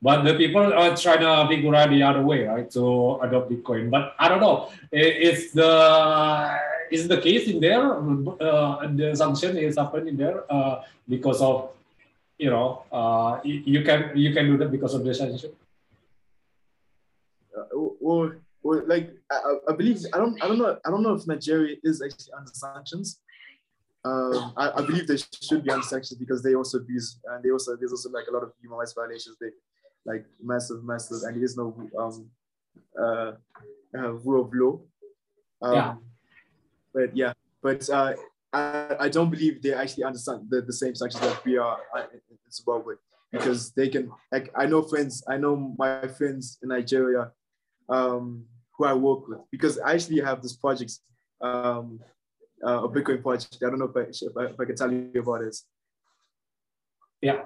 but the people are trying to figure out the other way, right, to adopt Bitcoin. But I don't know. Is the is the case in there? Uh, the sanction is happening there uh, because of you know uh, you can you can do that because of the sanction. Or well, like I, I, believe I don't I don't know I don't know if Nigeria is actually under sanctions. Um, I, I, believe they should be under sanctions because they also abuse and they also there's also like a lot of human rights violations. They like massive, massive, and there is no um, uh, uh, rule of law. Um, yeah. But yeah, but uh, I, I don't believe they actually understand the, the same sanctions that we are uh, Zimbabwe because they can like I know friends I know my friends in Nigeria um, who I work with because I actually have this project, um, uh, a Bitcoin project. I don't know if I, if I, if I can tell you about it. Yeah.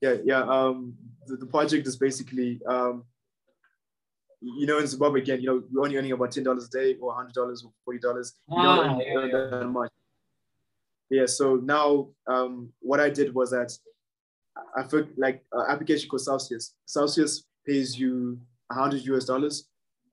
Yeah, yeah. Um, the, the project is basically, um, you know, in Zimbabwe again, you know, we're only earning about ten dollars a day, or hundred dollars, or forty dollars. Wow, yeah, yeah. that much. Yeah. So now, um, what I did was that I felt like uh, application called Celsius. Celsius pays you 100 US dollars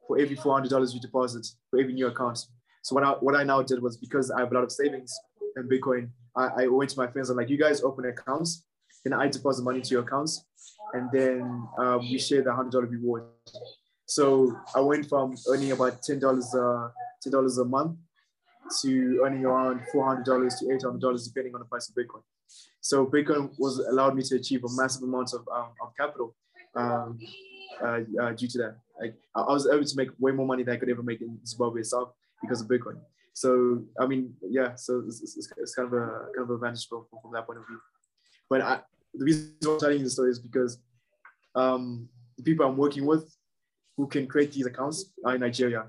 for every $400 you deposit for every new account. So what I, what I now did was because I have a lot of savings in Bitcoin, I, I went to my friends. I'm like, you guys open accounts, then I deposit money to your accounts, and then um, we share the hundred dollar reward. So I went from earning about ten dollars, uh, ten dollars a month, to earning around four hundred dollars to eight hundred dollars, depending on the price of Bitcoin. So Bitcoin was allowed me to achieve a massive amount of, um, of capital. Um, uh, uh, due to that. Like I, was able to make way more money than I could ever make in Zimbabwe itself because of Bitcoin. So I mean, yeah. So it's, it's, it's kind of a kind of a advantage from, from that point of view. But I, the reason I'm telling you the story is because um, the people I'm working with who can create these accounts are in Nigeria.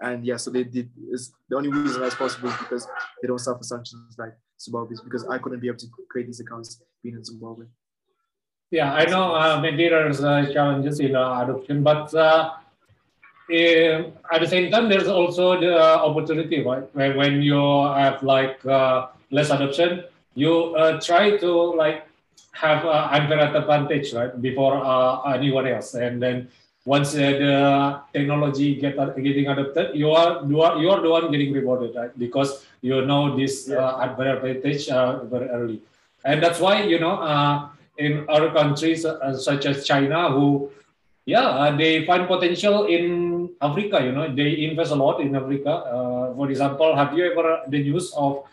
And yeah, so they did. Is the only reason that's possible is because they don't suffer sanctions like Zimbabwe. Because I couldn't be able to create these accounts being in Zimbabwe. Yeah, I know uh, maybe there's uh, challenges in uh, adoption, but uh, eh, at the same time, there's also the opportunity, right? When, when you have like uh, less adoption, you uh, try to like have uh, unfair advantage, right, before uh, anyone else, and then once uh, the technology get getting adopted, you are you are you are the one getting rewarded, right? Because you know this uh, advantage uh, very early, and that's why you know uh, in other countries uh, such as China, who, yeah, uh, they find potential in Africa. You know, they invest a lot in Africa. Uh, for example, have you ever the news of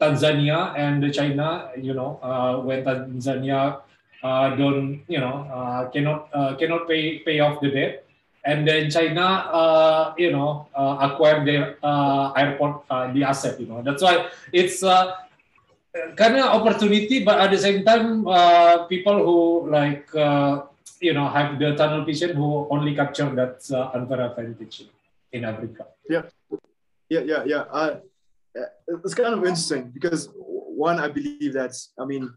Tanzania and China? You know, when Tanzania don't, you know, cannot cannot pay pay off the debt and then China, uh, you know, uh, acquired their uh, airport, the asset. You know, that's why it's kind of opportunity, but at the same time, uh, people who like uh, you know have the tunnel vision who only capture that uh, unfair advantage in Africa. Yeah, yeah, yeah, yeah. Uh, it's kind of interesting because one, I believe that I mean,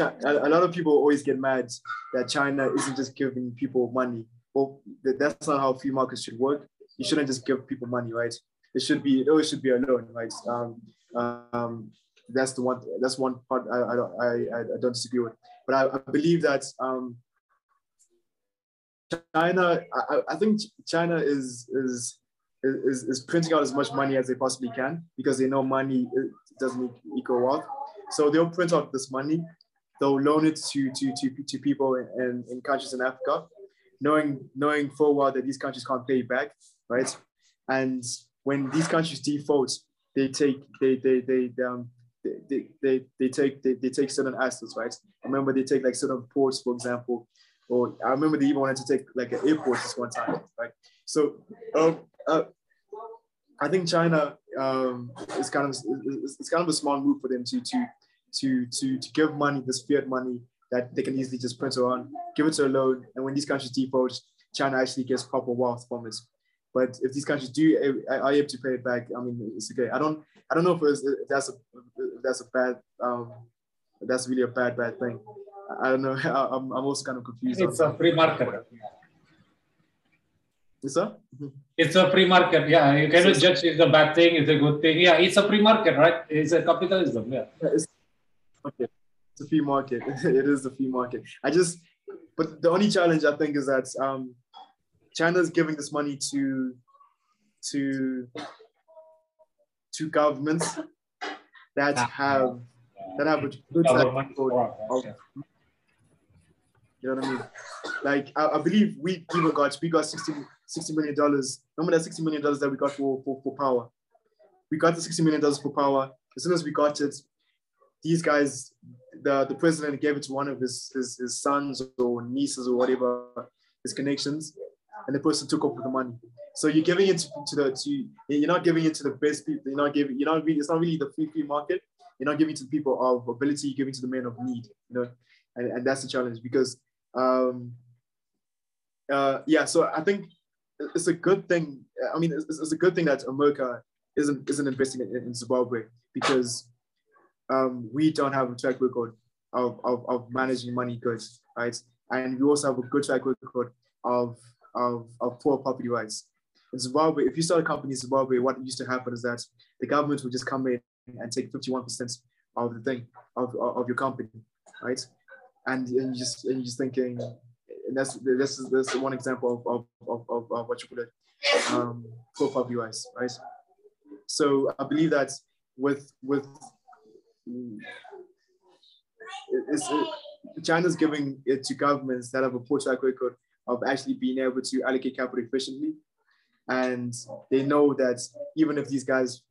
a lot of people always get mad that China isn't just giving people money. Well, that's not how free markets should work. You shouldn't just give people money, right? It should be it always should be a loan, right? Um, um, that's the one that's one part I, I don't I, I don't disagree with. But I, I believe that um, China I, I think China is is is, is printing out as much money as they possibly can because they know money doesn't equal wealth. So they'll print out this money, they'll loan it to to to, to people in, in countries in Africa, knowing knowing full well that these countries can't pay back, right? And when these countries default, they take they they they um, they, they, they take they, they take certain assets, right? I remember they take like certain ports, for example, or I remember they even wanted to take like an airport this one time, right? So um, uh, I think China um, is kind of it's, it's kind of a small move for them to to to to to give money, this fiat money that they can easily just print on, give it to a loan, and when these countries default, China actually gets proper wealth from it. But if these countries do are able to pay it back, I mean, it's okay. I don't I don't know if, if that's a if that's a bad um that's really a bad bad thing. I don't know. [laughs] I'm I'm also kind of confused. It's a free market. Is that? It's a free market. Yeah, you cannot so, judge it's a bad thing, it's a good thing. Yeah, it's a free market, right? It's a capitalism. Yeah. yeah it's, okay. It's a free market. [laughs] it is a free market. I just, but the only challenge I think is that um, China is giving this money to to to governments that ah, have that have a good track record you know what I mean? Like I, I, believe we even got we got 60, 60 million dollars. Remember that 60 million dollars that we got for, for, for power. We got the 60 million dollars for power. As soon as we got it, these guys, the, the president gave it to one of his, his, his sons or nieces or whatever, his connections and the person took over the money. So you're giving it to, to the to you're not giving it to the best people. You're not giving you're not really it's not really the free free market. You're not giving to the people of ability. You're giving to the men of need. You know, and, and that's the challenge because um uh yeah. So I think it's a good thing. I mean, it's, it's a good thing that America isn't isn't investing in, in Zimbabwe because um, we don't have a track record of, of, of managing money good, right? And we also have a good track record of of, of poor property rights. In Zimbabwe, if you start a company in Zimbabwe, what used to happen is that the government would just come in and take 51% of the thing, of, of your company, right? And, and you just and you're just thinking, and that's this is this one example of, of, of, of what you call it, um, poor property rights, right? So I believe that with with it's, it, China's giving it to governments that have a poor track record of actually being able to allocate capital efficiently. And they know that even if these guys,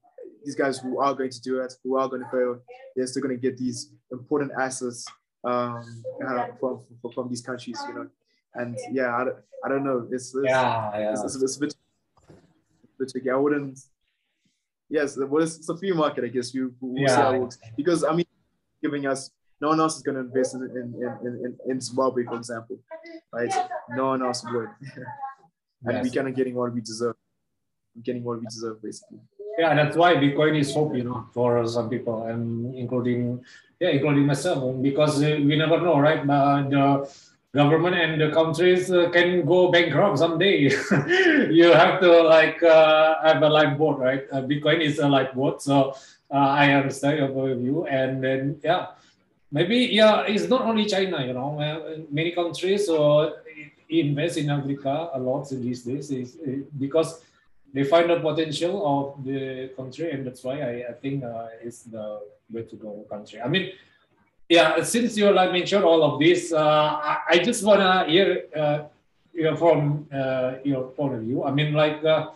these guys who are going to do it, who are going to fail, they're still going to get these important assets um, uh, from, from, from these countries, you know. And yeah, I don't, I don't know. It's, it's yeah, yeah. It's, it's, it's a bit, a bit tricky. I wouldn't. Yes, well, it's, it's a free market, I guess. You we'll yeah. see how it works. Because I mean, giving us no one else is going to invest in, in, in, in, in Zimbabwe, for example, right? No one else would. [laughs] and yes. we're kind of getting what we deserve. We're getting what we deserve, basically. yeah, that's why Bitcoin is hope, you know, for some people, and including yeah, including myself, because uh, we never know, right? But the government and the countries uh, can go bankrupt someday. [laughs] you have to like uh, have a lifeboat, right? Uh, Bitcoin is a lifeboat, so uh, I understand your point of view, and then yeah, maybe yeah, it's not only China, you know, uh, many countries so invest in Africa a lot these days is because they find the potential of the country, and that's why I, I think it's the way to go country. I mean yeah, since you like mentioned all of this, uh, I, I, just wanna hear uh, you know, from uh, your point of view. I mean, like uh,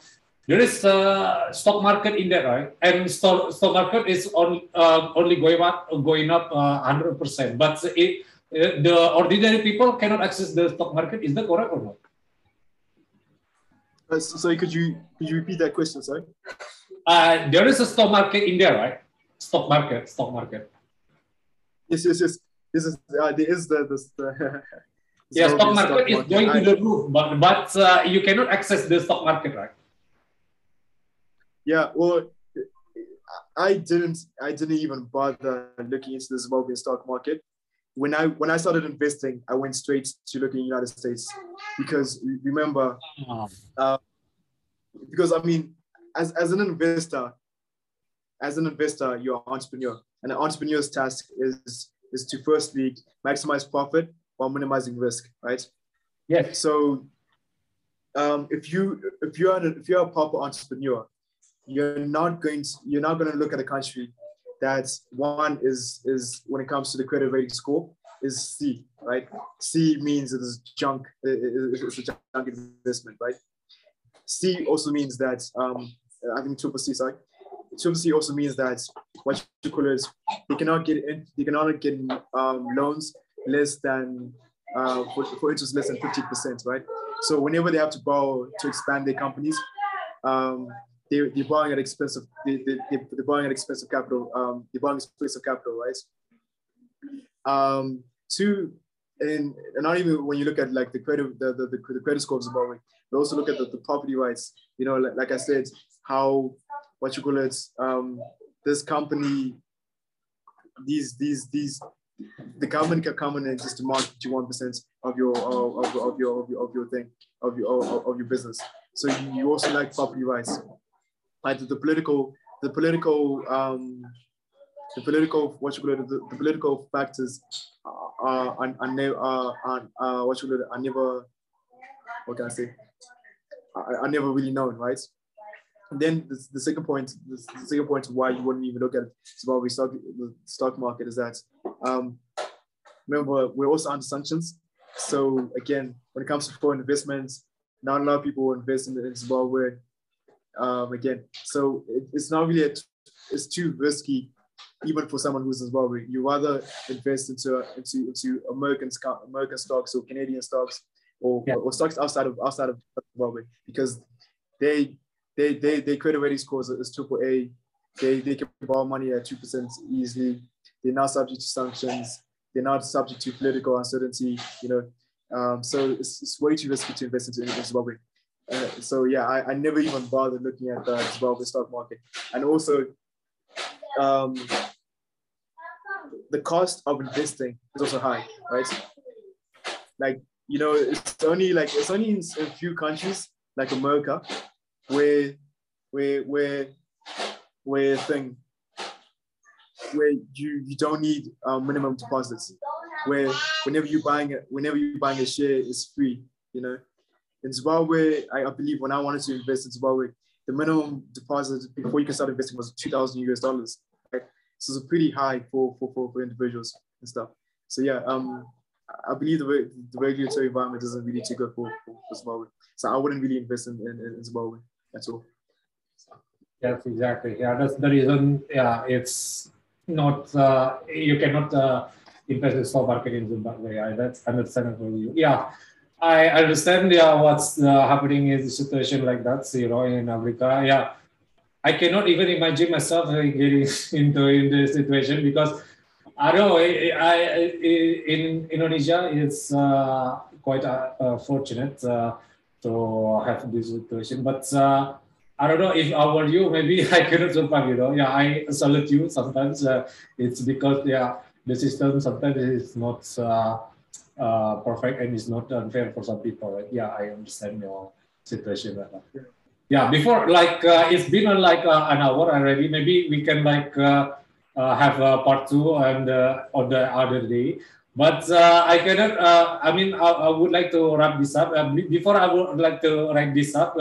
there is a stock market in there, right? And stock stock market is on uh, only going up going up uh, hundred percent, but it, the ordinary people cannot access the stock market. Is that correct or not? Uh, sorry, could you could you repeat that question? Sorry. Uh, there is a stock market in there, right? Stock market, stock market. Yes, yes, yes. This is uh, there is the this the. [laughs] yeah, stock market stock is market. going to the roof, but but uh, you cannot access the stock market, right? Yeah, well, I didn't I didn't even bother looking into the Zimbabwean stock market. When I when I started investing, I went straight to looking in the United States because remember, oh. uh, because I mean, as as an investor, as an investor, you're an entrepreneur. And an entrepreneur's task is, is to firstly maximize profit while minimizing risk, right? Yes. So um, if you if you're a, if you're a proper entrepreneur, you're not going to you're not going to look at a country that one is is when it comes to the credit rating score is C, right? C means it is junk, it's a junk investment, right? C also means that um, I think triple C, sorry. C also means that what you call it, they cannot get in, they cannot get um, loans less than uh, for, for interest less than 50%, right? So whenever they have to borrow to expand their companies, um, they, they're borrowing at expensive, they, they, they're borrowing at expensive capital, um, they're borrowing expensive capital, right? Um, two, and, and not even when you look at like the credit, the, the, the, the credit scores of borrowing, but also look at the, the property rights. You know, like, like I said, how what you call it, um, this company, these these these the government can come in and just demand 51% of your of, of, your of your of your thing of your of, of your business. So you also like property rights. Like the, political the political um the political what you call it the, the political factors are are, are, are, are, what you call it are never what can I say I, are never really known, right? And then the, the second point, the, the, second point why you wouldn't even look at Zimbabwe stock, the stock market is that, um, remember, we're also under sanctions. So again, when it comes to foreign investments, not a lot of people invest in, in Zimbabwe. Um, again, so it, it's not really, a, it's too risky even for someone who's in Zimbabwe. You rather invest into into into American American stocks or Canadian stocks or, yeah. or stocks outside of outside of Zimbabwe because they they they they credit rating scores is triple A. They they can borrow money at two percent easily. They're not subject to sanctions. They're not subject to political uncertainty. You know, um, so it's, it's way too risky to invest into Zimbabwe. Uh, so yeah, I, I never even bothered looking at the Zimbabwe stock market, and also um, the cost of investing is also high, right? Like you know, it's only like it's only in a few countries like America where where where where thing where you you don't need um, minimum deposits. Where whenever you buying it whenever you buying a share it's free you know? In Zimbabwe I, I believe when I wanted to invest in Zimbabwe the minimum deposit before you can start investing was 2000 US dollars right? so it's pretty high for, for, for, for individuals and stuff. So yeah um I believe the, the regulatory environment isn't really too good for, for, for Zimbabwe. So I wouldn't really invest in, in, in Zimbabwe that's all. Yes, exactly. Yeah, that's the reason. Yeah, it's not uh, you cannot uh, invest in stock market in Zimbabwe. Yeah, that's understandable. Yeah, I understand. Yeah, what's uh, happening in a situation like that. You know, in Africa. Yeah, I cannot even imagine myself [laughs] getting into in this situation because I know. I, I in Indonesia, it's uh, quite uh, uh, fortunate to have this situation. But uh, I don't know if I were you, maybe [laughs] I couldn't survive. You know, yeah, I salute you. Sometimes uh, it's because yeah, the system sometimes is not uh, uh, perfect and it's not unfair for some people. Right? Yeah, I understand your situation right now. Yeah, before like uh, it's been uh, like an hour already. Maybe we can like have a part two and on the other day. But I cannot. I mean, I, I, would like to wrap this up. before I would like to wrap this up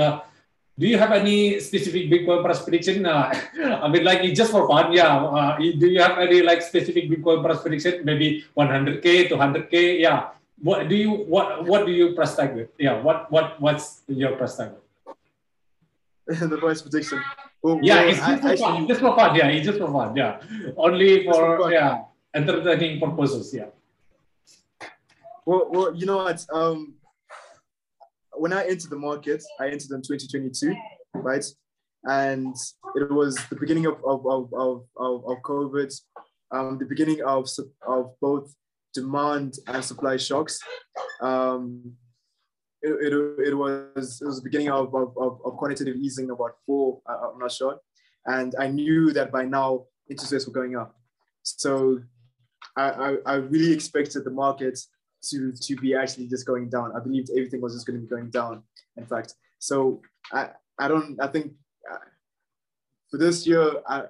do you have any specific Bitcoin price prediction? Uh, [laughs] I mean, like just for fun, yeah. Uh, do you have any like specific Bitcoin price prediction? Maybe 100k to 100k, yeah. What do you what what do you price tag with? Yeah, what what what's your price tag? [laughs] the price prediction. Well, yeah, well, it's just, I, for fun. just for fun. Yeah, it's just for fun. Yeah, only for, for yeah entertaining purposes. Yeah. Well, well, you know what? Um, when I entered the market, I entered in 2022, right? And it was the beginning of, of, of, of, of COVID, um, the beginning of, of both demand and supply shocks. Um, it, it, it, was, it was the beginning of, of, of quantitative easing about four, I'm not sure. And I knew that by now interest rates were going up. So I, I, I really expected the market to to be actually just going down. I believed everything was just going to be going down. In fact, so I I don't I think uh, for this year I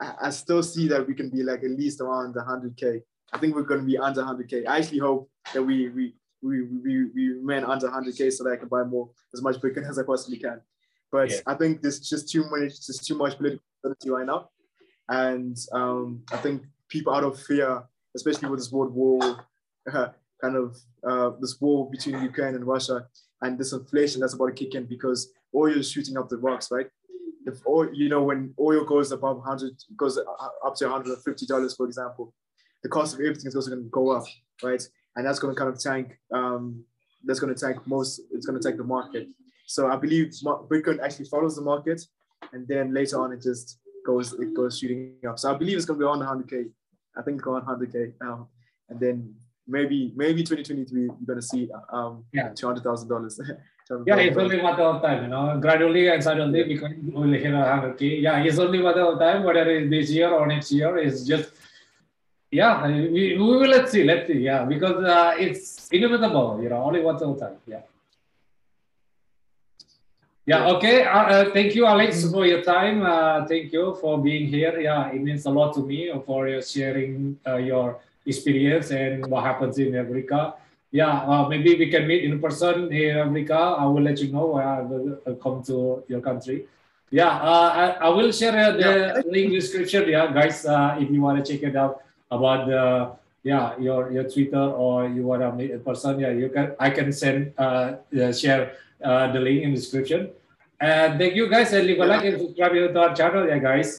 I still see that we can be like at least around 100k. I think we're going to be under 100k. I actually hope that we we we we, we remain under 100k so that I can buy more as much Bitcoin as I possibly can. But yeah. I think there's just too much just too much political right now, and um, I think people out of fear, especially with this world war kind of uh, this war between Ukraine and Russia and this inflation that's about to kick in because oil is shooting up the rocks, right? If oil, you know, when oil goes above 100, goes up to 150 dollars, for example, the cost of everything is also going to go up, right? And that's going to kind of tank. Um, that's going to tank most. It's going to tank the market. So I believe Bitcoin actually follows the market, and then later on it just goes it goes shooting up. So I believe it's going to be on 100k. I think on 100k now, and then maybe maybe 2023 you're gonna see um yeah two hundred thousand dollars. [laughs] Yeah, it's only a matter of time, you know. Gradually and suddenly we will hit a hundred k. Yeah, it's only a matter of time, whether it's this year or next year. It's just yeah, we, we will let's see, let's see. Yeah, because uh, it's inevitable, you know, only one time. Yeah. Yeah, okay. Uh, uh, thank you, Alex, for your time. Uh, thank you for being here. Yeah, it means a lot to me for your sharing uh, your experience and what happens in Africa. Yeah, uh, maybe we can meet in person in Africa. I will let you know when I will come to your country. Yeah, uh, I, I will share uh, the yeah. link description. Yeah, guys, uh, if you want to check it out about the yeah your your Twitter or you want to meet in person, yeah, you can. I can send uh, share the link in description. And thank you guys and leave a like and subscribe to our channel, yeah, guys.